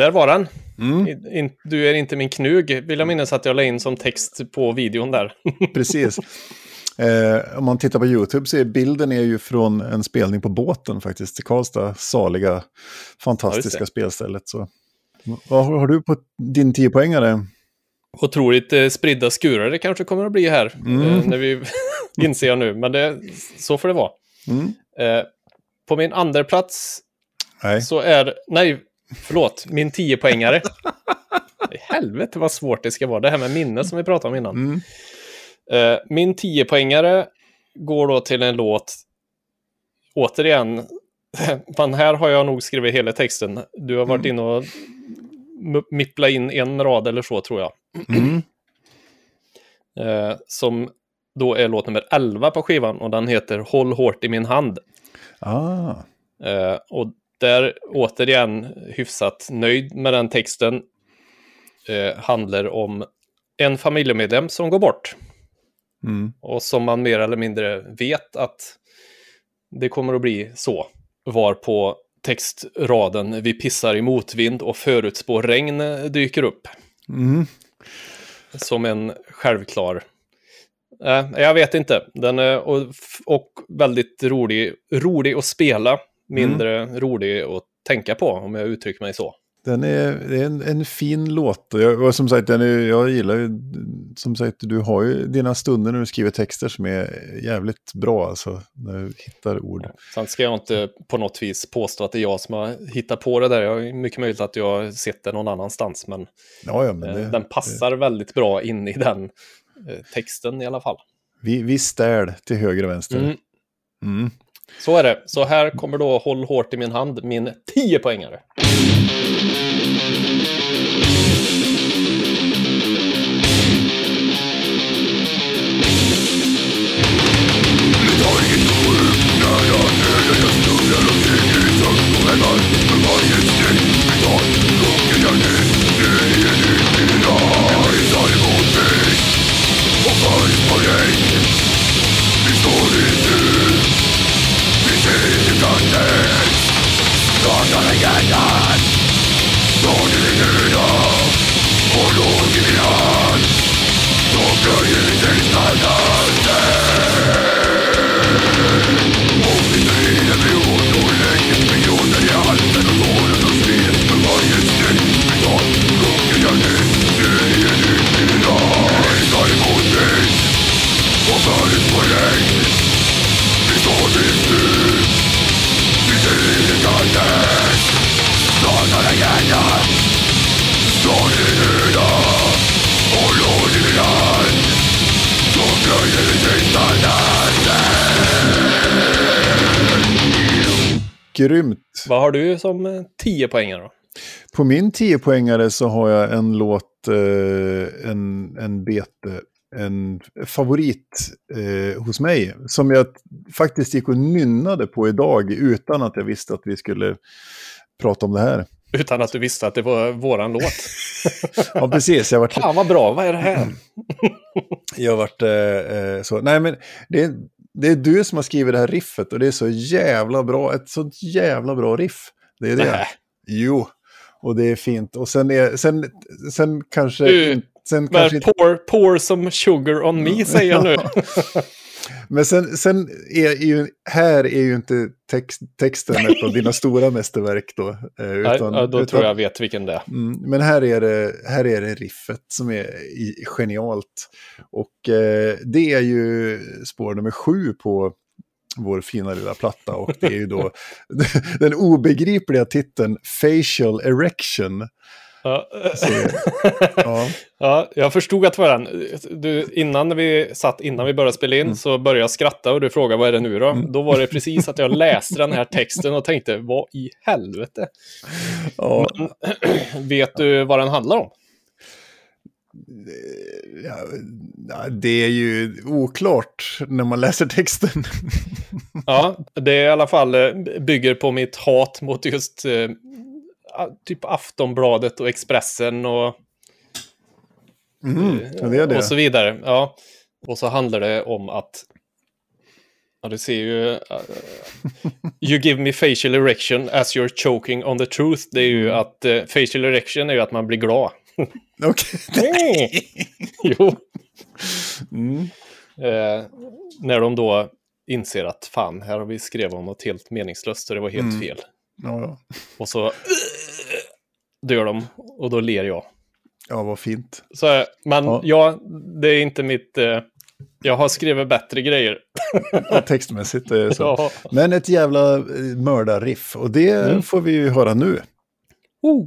Där var den. Mm, In, du är inte min knug, vill jag minnas att jag la in som text på videon där. [LAUGHS] precis. Eh, om man tittar på YouTube så är bilden är ju från en spelning på båten faktiskt. I Karlstad, saliga, fantastiska det. spelstället. Så. Vad har har du på din 10-poängare? Otroligt eh, spridda skurar det kanske kommer att bli här, Mm. eh, när vi [LAUGHS] inser jag nu, men det, så får det vara. Mm. Eh, på min andra plats Nej. så är, nej, förlåt, min 10-poängare. I helvete vad svårt det ska vara, det här med minne som vi pratade om innan. Mm. Eh, min 10-poängare går då till en låt, återigen, [LAUGHS] men här har jag nog skrivit hela texten. Du har varit Mm. inne och mippla in en rad eller så tror jag. Mm. [CLEARS THROAT] Eh, som då är låt nummer 11 på skivan och den heter Håll hårt i min hand. Ah. Eh, och där återigen hyfsat nöjd med den texten. Eh, handlar om en familjemedlem som går bort. Mm. Och som man mer eller mindre vet att det kommer att bli så. Var på textraden Vi pissar i motvind och förutspår regn dyker upp. Mm. Som en självklar... Eh, jag vet inte. Den är och, och väldigt rolig, rolig att spela. Mindre rolig att tänka på, om jag uttrycker mig så. Den är, det är en, en fin låt. Och, jag, och som sagt, den är, jag gillar ju, som sagt, du har ju dina stunder när du skriver texter som är jävligt bra, alltså, när du hittar ord. Sen ska jag inte på något vis påstå att det är jag som har hittat på det där. Jag är mycket möjligt att jag har sett det någon annanstans, men, Ja, ja, men eh, det, den passar väldigt bra in i den eh, texten i alla fall. vi, vi stäl till höger och vänster. Mm. Mm. Så är det. Så här kommer då Håll hårt i min hand, min 10-poängare. Krigs startar legenden Staden är dödad och låg i min hand Som plöjde till standarden Grymt. Vad har du som eh, 10-poängare då? På min 10-poängare så har jag en låt, eh, en, en bete, en favorit eh, hos mig. Som jag faktiskt gick och nynnade på idag utan att jag visste att vi skulle prata om det här. Utan att du visste att det var våran låt. [LAUGHS] Ja, precis. Jag har varit, Fan vad bra, vad är det här? jag har varit eh, eh, så. Nej, men det, det är du som har skrivit det här riffet och det är så jävla bra. Ett sånt jävla bra riff. Det är det. Nej. Jo, och det är fint. Och sen, är, sen, sen kanske... Du, sen kanske pour, pour some sugar on me säger jag nu. Men sen, sen är ju, här är ju inte text, texten ett av dina stora mästerverk då. eh, Nej, Utan, ja, då utan, tror jag vet vilken det är. Mm, men här är, det, här är det riffet som är genialt. Och eh, det är ju spår nummer sju på vår fina lilla platta. Och det är ju då [LAUGHS] den obegripliga titeln Facial Erection. Ja. Så, ja, [LAUGHS] ja, jag förstod att det var den. Du, innan vi satt, innan vi började spela in Mm. så började jag skratta och du frågade vad är det nu då? Då var det precis att jag läste den här texten och tänkte vad i helvete? ja, [CLEARS THROAT] Vet du vad den handlar om? ja, ja, det är ju oklart när man läser texten. Ja, det är i alla fall eh, bygger på mitt hat mot just eh, typ Aftonbladet och Expressen och, Mm, det är det. och så vidare. Ja. Och så handlar det om att Ja, du ser ju... eh, you give me facial erection as you're choking on the truth. Det är ju Mm. att uh, facial erection är ju att man blir glad. [LAUGHS] Okej. [LAUGHS] jo. Mm. Eh, när de då inser att fan, här har vi skrivit om något helt meningslöst och det var helt Mm. fel. Ja, ja. Och så [LAUGHS] dör de och då ler jag. ja, vad fint. Så, men Ja. ja. det är inte mitt... Eh, jag har skrivit bättre grejer. Ja, textmässigt är det så. [LAUGHS] Ja. Men ett jävla eh, mördarriff. Och det Mm. får vi ju höra nu. Oh.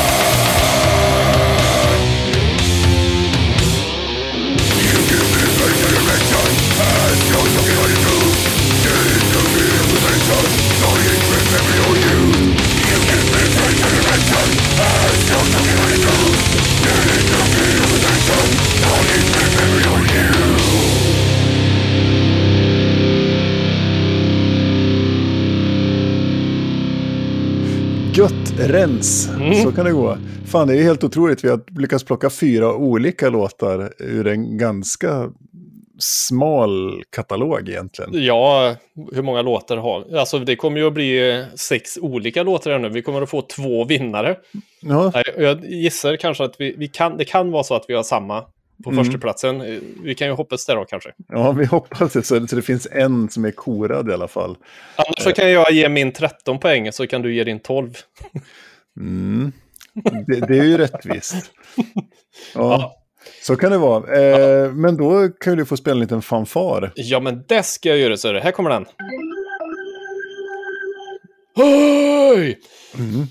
Gött rens, mm. så kan det gå. Fan, det är helt otroligt. Vi har lyckats plocka fyra olika låtar ur en ganska smal katalog egentligen. Ja, hur många låtar har Alltså det kommer ju att bli eh, sex olika låtar nu. Vi kommer att få två vinnare. Ja, Jag gissar kanske att vi, vi kan, det kan vara så att vi har samma på Mm. första platsen. Eh, Vi kan ju hoppas det då kanske. ja vi hoppas det, så så det finns en som är korad i alla fall. Annars så kan jag ge min 13 poäng så kan du ge din 12. Mm. Det, det är ju rättvist. [LAUGHS] Ja, Ja. Så kan det vara. Eh, men då kan du få spela en liten fanfar. Ja, men det ska jag göra, så Här kommer den. Hej! Mm.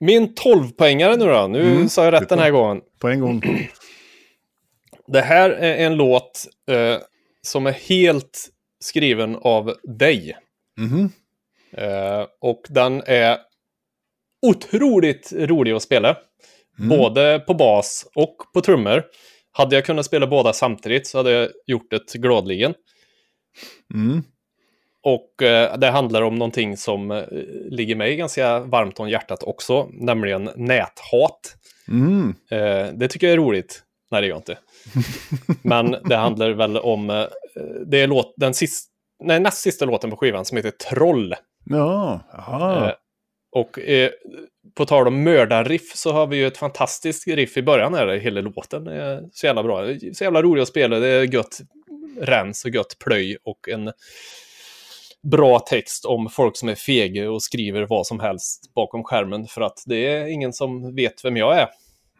Min 12-poängare nu då. Nu Mm. sa jag rätt den här gången. På en gång. [CLEARS THROAT] Det här är en låt eh, som är helt skriven av dig. Mhm. Eh, och den är otroligt rolig att spela. Mm. Både på bas och på trummor. Hade jag kunnat spela båda samtidigt så hade jag gjort det gladligen. Mm. Och eh, det handlar om någonting som eh, ligger mig ganska varmt om hjärtat också, nämligen näthat. Mm. Eh, det tycker jag är roligt. Nej, det gör jag inte. [LAUGHS] Men det handlar väl om, eh, det är låt, den sist, nej, näst sista låten på skivan som heter Troll. Ja, aha. Eh, och eh, på tal om mördarriff så har vi ju ett fantastiskt riff i början här, hela låten är så jävla bra. Så jävla rolig att spela, det är gött rens och gött plöj och en bra text om folk som är fega och skriver vad som helst bakom skärmen för att det är ingen som vet vem jag är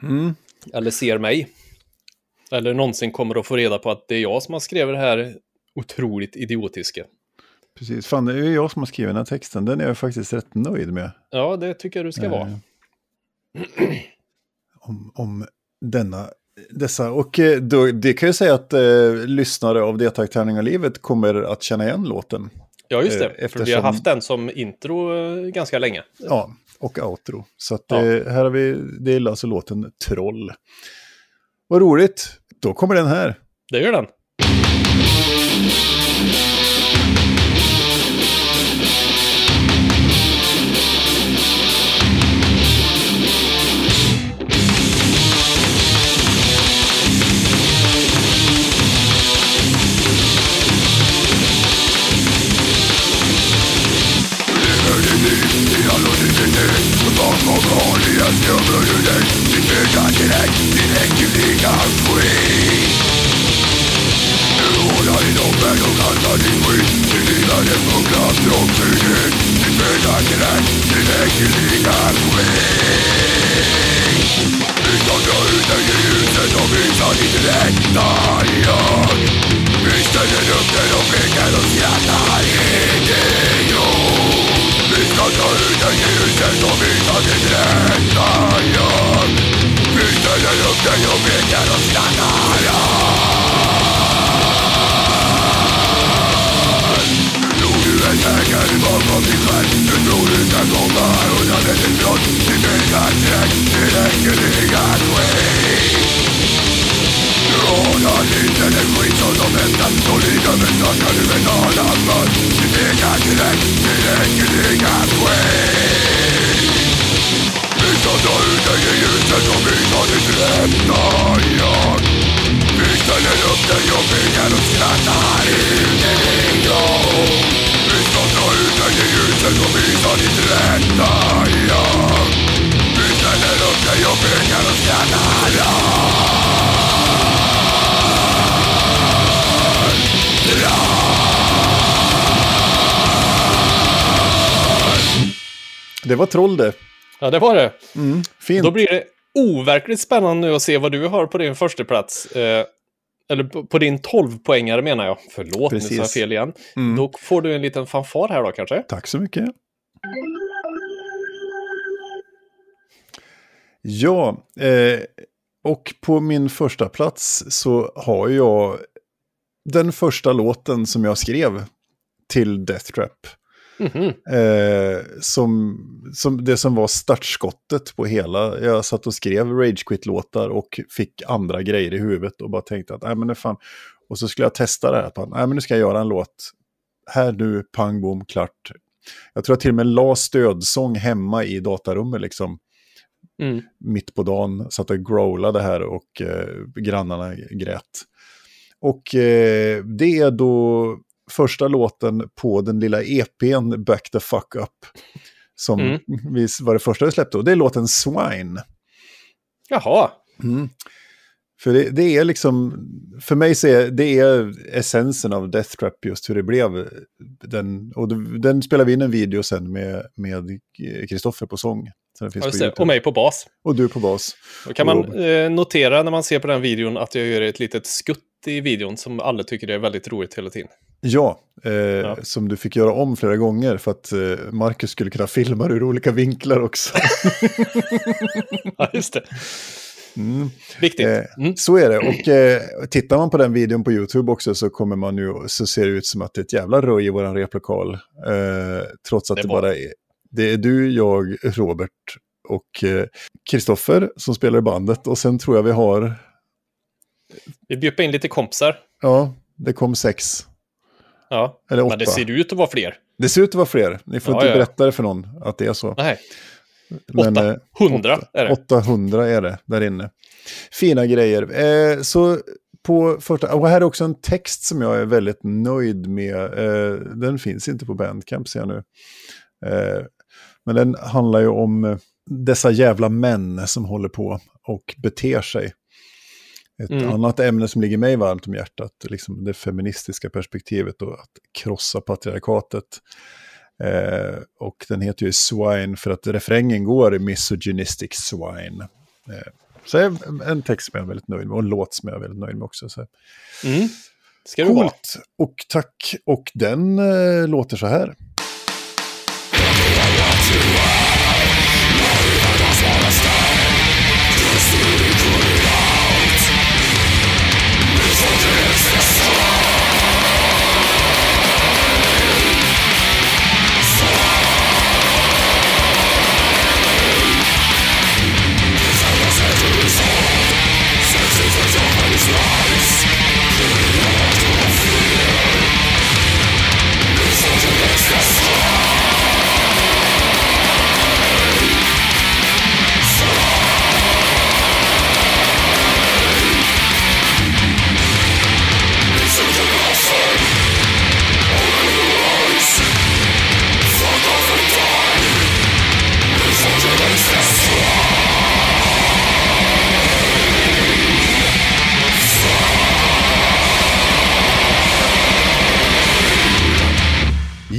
Mm. eller ser mig. Eller någonsin kommer att få reda på att det är jag som har skrivit det här otroligt idiotiska. Precis, fan det är ju jag som har skrivit den här texten. Den är jag faktiskt rätt nöjd med. Ja, det tycker jag du ska Eh, vara. [CLEARS THROAT] Om, om denna, dessa, och eh, då, det kan jag säga att eh, lyssnare av Det tack tärning och livet kommer att känna igen låten. Ja, just det. eh, För vi eftersom- har haft den som intro eh, ganska länge. Ja, och outro. Så att, Ja. eh, här har vi, det är alltså låten Troll. Vad roligt, då kommer den här. Det gör den. Yollarının mücadele direktifliğe free Olayın o ben o kadar iyi Sinirlerim bu klas yok senin Mücadele direktifliğe free İnsanca ödeyi yüzde o insan idilen Dayan İstediğim de o bir gelin Tisztata üdei üzlet, amit az idrén álljon Végtelenök, de jobb végel a számára Lúgy egy hegyen magam mikor Tudról ütem a már, hogy a negyed rossz Szívén átrek, direkt kilégáz vég You've been out of Det var Troll det. Ja, det var det. Mm, fint. Då blir det overkligt spännande nu att se vad du har på din första plats. Eh, eller på, på din 12-poängare menar jag. Förlåt, nu sa jag Precis. fel igen. Mm. Då får du en liten fanfar här då kanske. Tack så mycket. Ja, eh, och på min första plats så har jag den första låten som jag skrev till Death Trap. Mhm. Eh, som, som det som var startskottet på hela. Jag satt och skrev Rage Quit-låtar och fick andra grejer i huvudet och bara tänkte att, nej men det fan. Och så skulle jag testa det här. på, Nej men nu ska jag göra en låt. Här nu, pang bom, klart. jag tror jag till och med la stödsång hemma i datarummet liksom. Mm. Mitt på dagen, satt och growlade här och eh, grannarna grät. Och eh, det är då första låten på den lilla EPn Back the fuck up. Som Mm. var det första vi släppte. Och det är låten Swine. Jaha, Mm. För det, det är liksom, för mig så är det är essensen av Death Trap just hur det blev. Den, och den spelar vi in en video sen med med Kristoffer på sång. Så ja. Och mig på bas. Och du på bas. Då kan man Och- eh, notera när man ser på den videon att jag gör ett litet skutt i videon som alla tycker är väldigt roligt hela tiden. Ja, eh, som du fick göra om flera gånger för att eh, Marcus skulle kunna filma det ur olika vinklar också. [LAUGHS] Ja, just det. Mm. Viktigt. Eh, Mm. Så är det. Och eh, tittar man på den videon på YouTube också så kommer man ju, så ser det ut som att det är ett jävla röj i vår replokal. Eh, trots att Det det, bara är, det är du, jag, Robert och eh, Kristoffer som spelar i bandet. Och sen tror jag vi har, Vi bjuder in lite kompisar. ja, det kom sex. Ja, Eller åtta. men det ser ut att vara fler. Det ser ut att vara fler. Ni får Ja, inte ja. berätta det för någon att det är så. Nej, Men, åtta. eh, Hundra åtta- är det. 800 är det där inne. Fina grejer. Eh, så på första, och här är också en text som jag är väldigt nöjd med. Eh, den finns inte på Bandcamp ser jag nu. Eh, men den handlar ju om dessa jävla män som håller på och beter sig. Ett Mm. annat ämne som ligger mig varmt om hjärtat, liksom det feministiska perspektivet och att krossa patriarkatet. Eh, och den heter ju Swine för att refrängen går misogynistic swine. Eh, så är en text som jag är väldigt nöjd med och en låt som jag är väldigt nöjd med också. Så. Mm. Ska. Coolt, och tack. Och den eh, låter så här. Peace.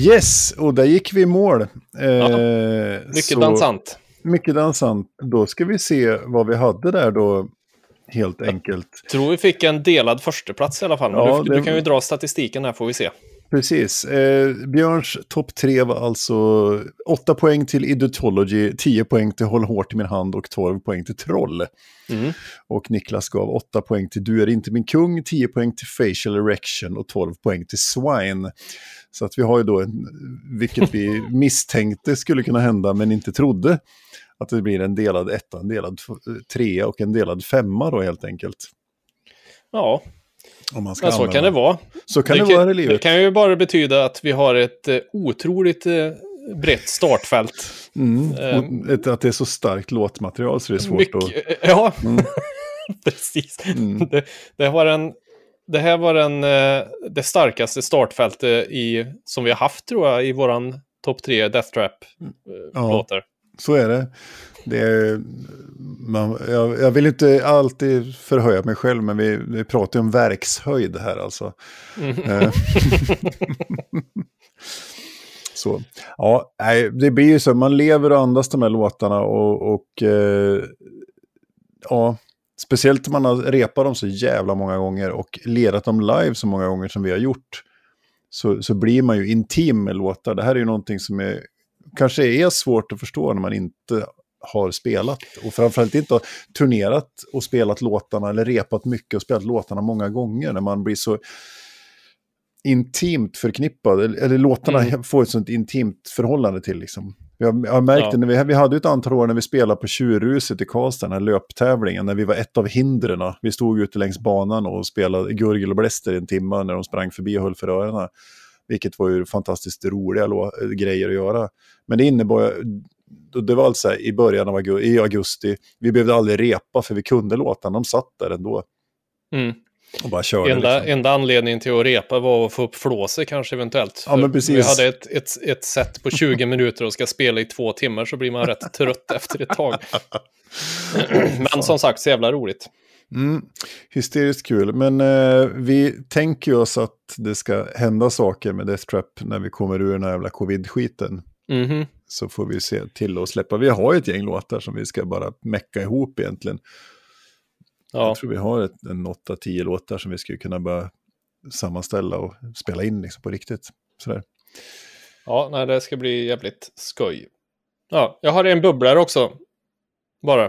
Yes, och där gick vi i mål. Eh, Mycket så- dansant. Mycket dansant. Då ska vi se vad vi hade där då, helt enkelt. Tror vi fick en delad försteplats i alla fall. Ja, du, det- du kan ju dra statistiken här får vi se. Precis. Eh, Björns topp tre var alltså 8 poäng till Idutology, 10 poäng till Håll hårt i min hand och 12 poäng till Troll. Mm. Och Niklas gav 8 poäng till Du är inte min kung, 10 poäng till Facial Erection och 12 poäng till Swine. Så att vi har ju då, en, vilket vi [LAUGHS] misstänkte skulle kunna hända men inte trodde, att det blir en delad etta, en delad trea och en delad femma då helt enkelt. Ja, men så använda- kan det vara. Så kan det, kan, vara i det livet. kan ju bara betyda att vi har ett eh, otroligt eh, brett startfält. Mm. Ehm. Ett, att det är så starkt låtmaterial så det är svårt Mycket, att... [LAUGHS] Ja, Mm. [LAUGHS] precis. Mm. Det, det, var en, det här var en, eh, det starkaste startfältet i, som vi har haft tror jag i våran topp tre Death Ja. Trap-låtar. Så är det. Det är, man, jag, jag vill inte alltid förhöja mig själv, men vi, vi pratar ju om verkshöjd här alltså. Mm. Eh, [LAUGHS] så, ja, nej, det blir ju så, man lever och andas de här låtarna och, och eh, ja, speciellt om man har repat dem så jävla många gånger och lerat dem live så många gånger som vi har gjort. Så, så blir man ju intim med låtar. Det här är ju någonting som är, kanske är svårt att förstå när man inte har spelat. Och framförallt inte har turnerat och spelat låtarna eller repat mycket och spelat låtarna många gånger. När man blir så intimt förknippad, eller, eller låtarna Mm. får ett sånt intimt förhållande till. Liksom. Jag, jag har märkt Ja. när vi, vi hade ett antal år när vi spelade på Tjurhuset i Karlstad, den här löptävlingen, när vi var ett av hindren. Vi stod ute längs banan och spelade gurgel och bläster i en timme när de sprang förbi och höll för öronen. vilket var ju fantastiskt roliga grejer att göra. Men det innebar, det var alltså i början av augusti, i augusti, vi behövde aldrig repa för vi kunde låtarna, de satt där ändå. Mm. Och bara körde. Enda, liksom. enda anledningen till att repa var att få upp flåset kanske eventuellt. Ja, men precis. Vi hade ett, ett, ett set på 20 [LAUGHS] minuter och ska spela i två timmar så blir man rätt trött efter ett tag. [LAUGHS] Men som sagt, så jävla roligt. Mm, hysteriskt kul, men eh, vi tänker ju oss att det ska hända saker med Death Trap när vi kommer ur den här jävla covid-skiten. Mhm. Så får vi se till att släppa. Vi har ju ett gäng låtar som vi ska bara mecka ihop egentligen. Ja. Jag tror vi har ett, en 8-10 låtar som vi skulle kunna bara sammanställa och spela in liksom på riktigt. Sådär. ja, nej, det ska bli jävligt skoj. Ja, jag har en bubblare också. Bara.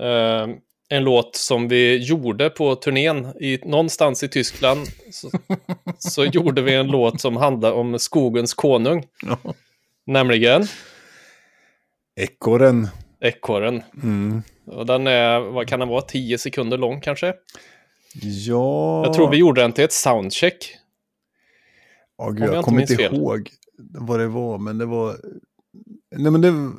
Eh, en låt som vi gjorde på turnén i, någonstans i Tyskland. Så, så gjorde vi en låt som handlade om skogens konung. [LAUGHS] Nämligen Ekorren. ekorren. Mm. Och den är, vad kan den vara, 10 sekunder lång kanske? Ja, Jag tror vi gjorde den till ett soundcheck. ja, gud, jag jag kommer inte fel. ihåg vad det var, men det var... Nej, men det...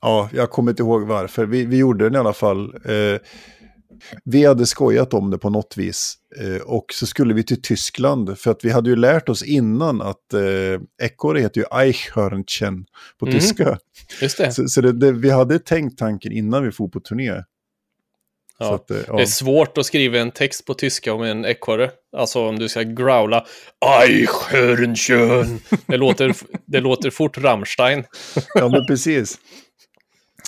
Ja, jag kommer inte ihåg varför. Vi, vi gjorde den i alla fall. Eh, vi hade skojat om det på något vis. Eh, och så skulle vi till Tyskland, för att vi hade ju lärt oss innan att eh, ekorre heter ju Eichhörnchen på Mhm. tyska. Just det. Så, så det, det, vi hade tänkt tanken innan vi for på turné. Ja. att, eh, ja. Det är svårt att skriva en text på tyska om en ekorre. Alltså om du ska growla Eichhörnchen. Det låter, det låter fort Rammstein. [LAUGHS] Ja, men precis.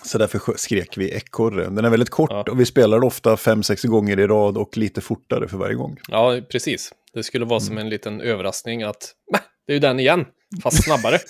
Så därför skrek vi ekorre. Den är väldigt kort Ja. och vi spelar ofta fem, sex gånger i rad och lite fortare för varje gång. Ja, precis. Det skulle vara Mm. som en liten överraskning att "Mäh, det är ju den igen, fast snabbare. [LAUGHS]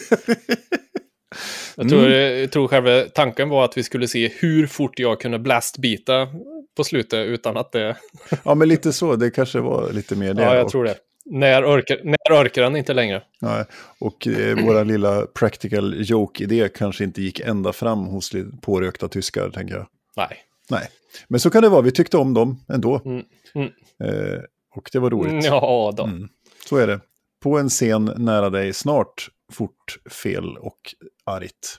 Jag tror, Mm. jag tror själva tanken var att vi skulle se hur fort jag kunde blastbita på slutet utan att det... Ja, men lite så. Det kanske var lite mer det. Ja, jag och, tror det. När orkar, när orkar den inte längre? nej, och eh, våra lilla practical joke-idé kanske inte gick ända fram hos pårökta tyskar, tänker jag. Nej. Nej, men så kan det vara. Vi tyckte om dem ändå. Mm, mm. Eh, och det var roligt. Mm, Ja, då. Mm. Så är det. På en scen nära dig snart, fort, fel och argt.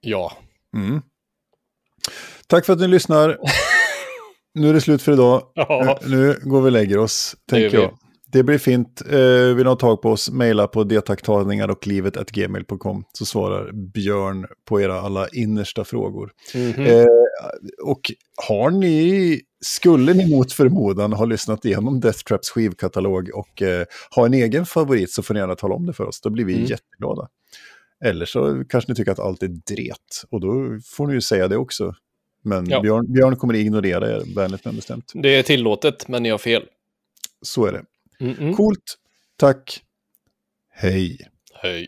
Ja. Mm. Tack för att ni lyssnar. [LAUGHS] nu är det slut för idag. Ja. Nu, går vi och lägger oss, tänker jag. Det blir fint. Eh, vill ha tag på oss, mejla på detaktagningar och livet gmail.com så svarar Björn på era alla innersta frågor. Mhm. Eh, och har ni, skulle ni mot förmodan ha lyssnat igenom Death Traps skivkatalog och eh, ha en egen favorit så får ni gärna tala om det för oss. Då blir vi Mm. jätteglada. Eller så kanske ni tycker att allt är dret och då får ni ju säga det också. Men Ja. Björn, Björn kommer ignorera er vänligt men bestämt. Det är tillåtet, men ni har fel. Så är det. Mm -mm. Coolt. Tack. Hej. Hej.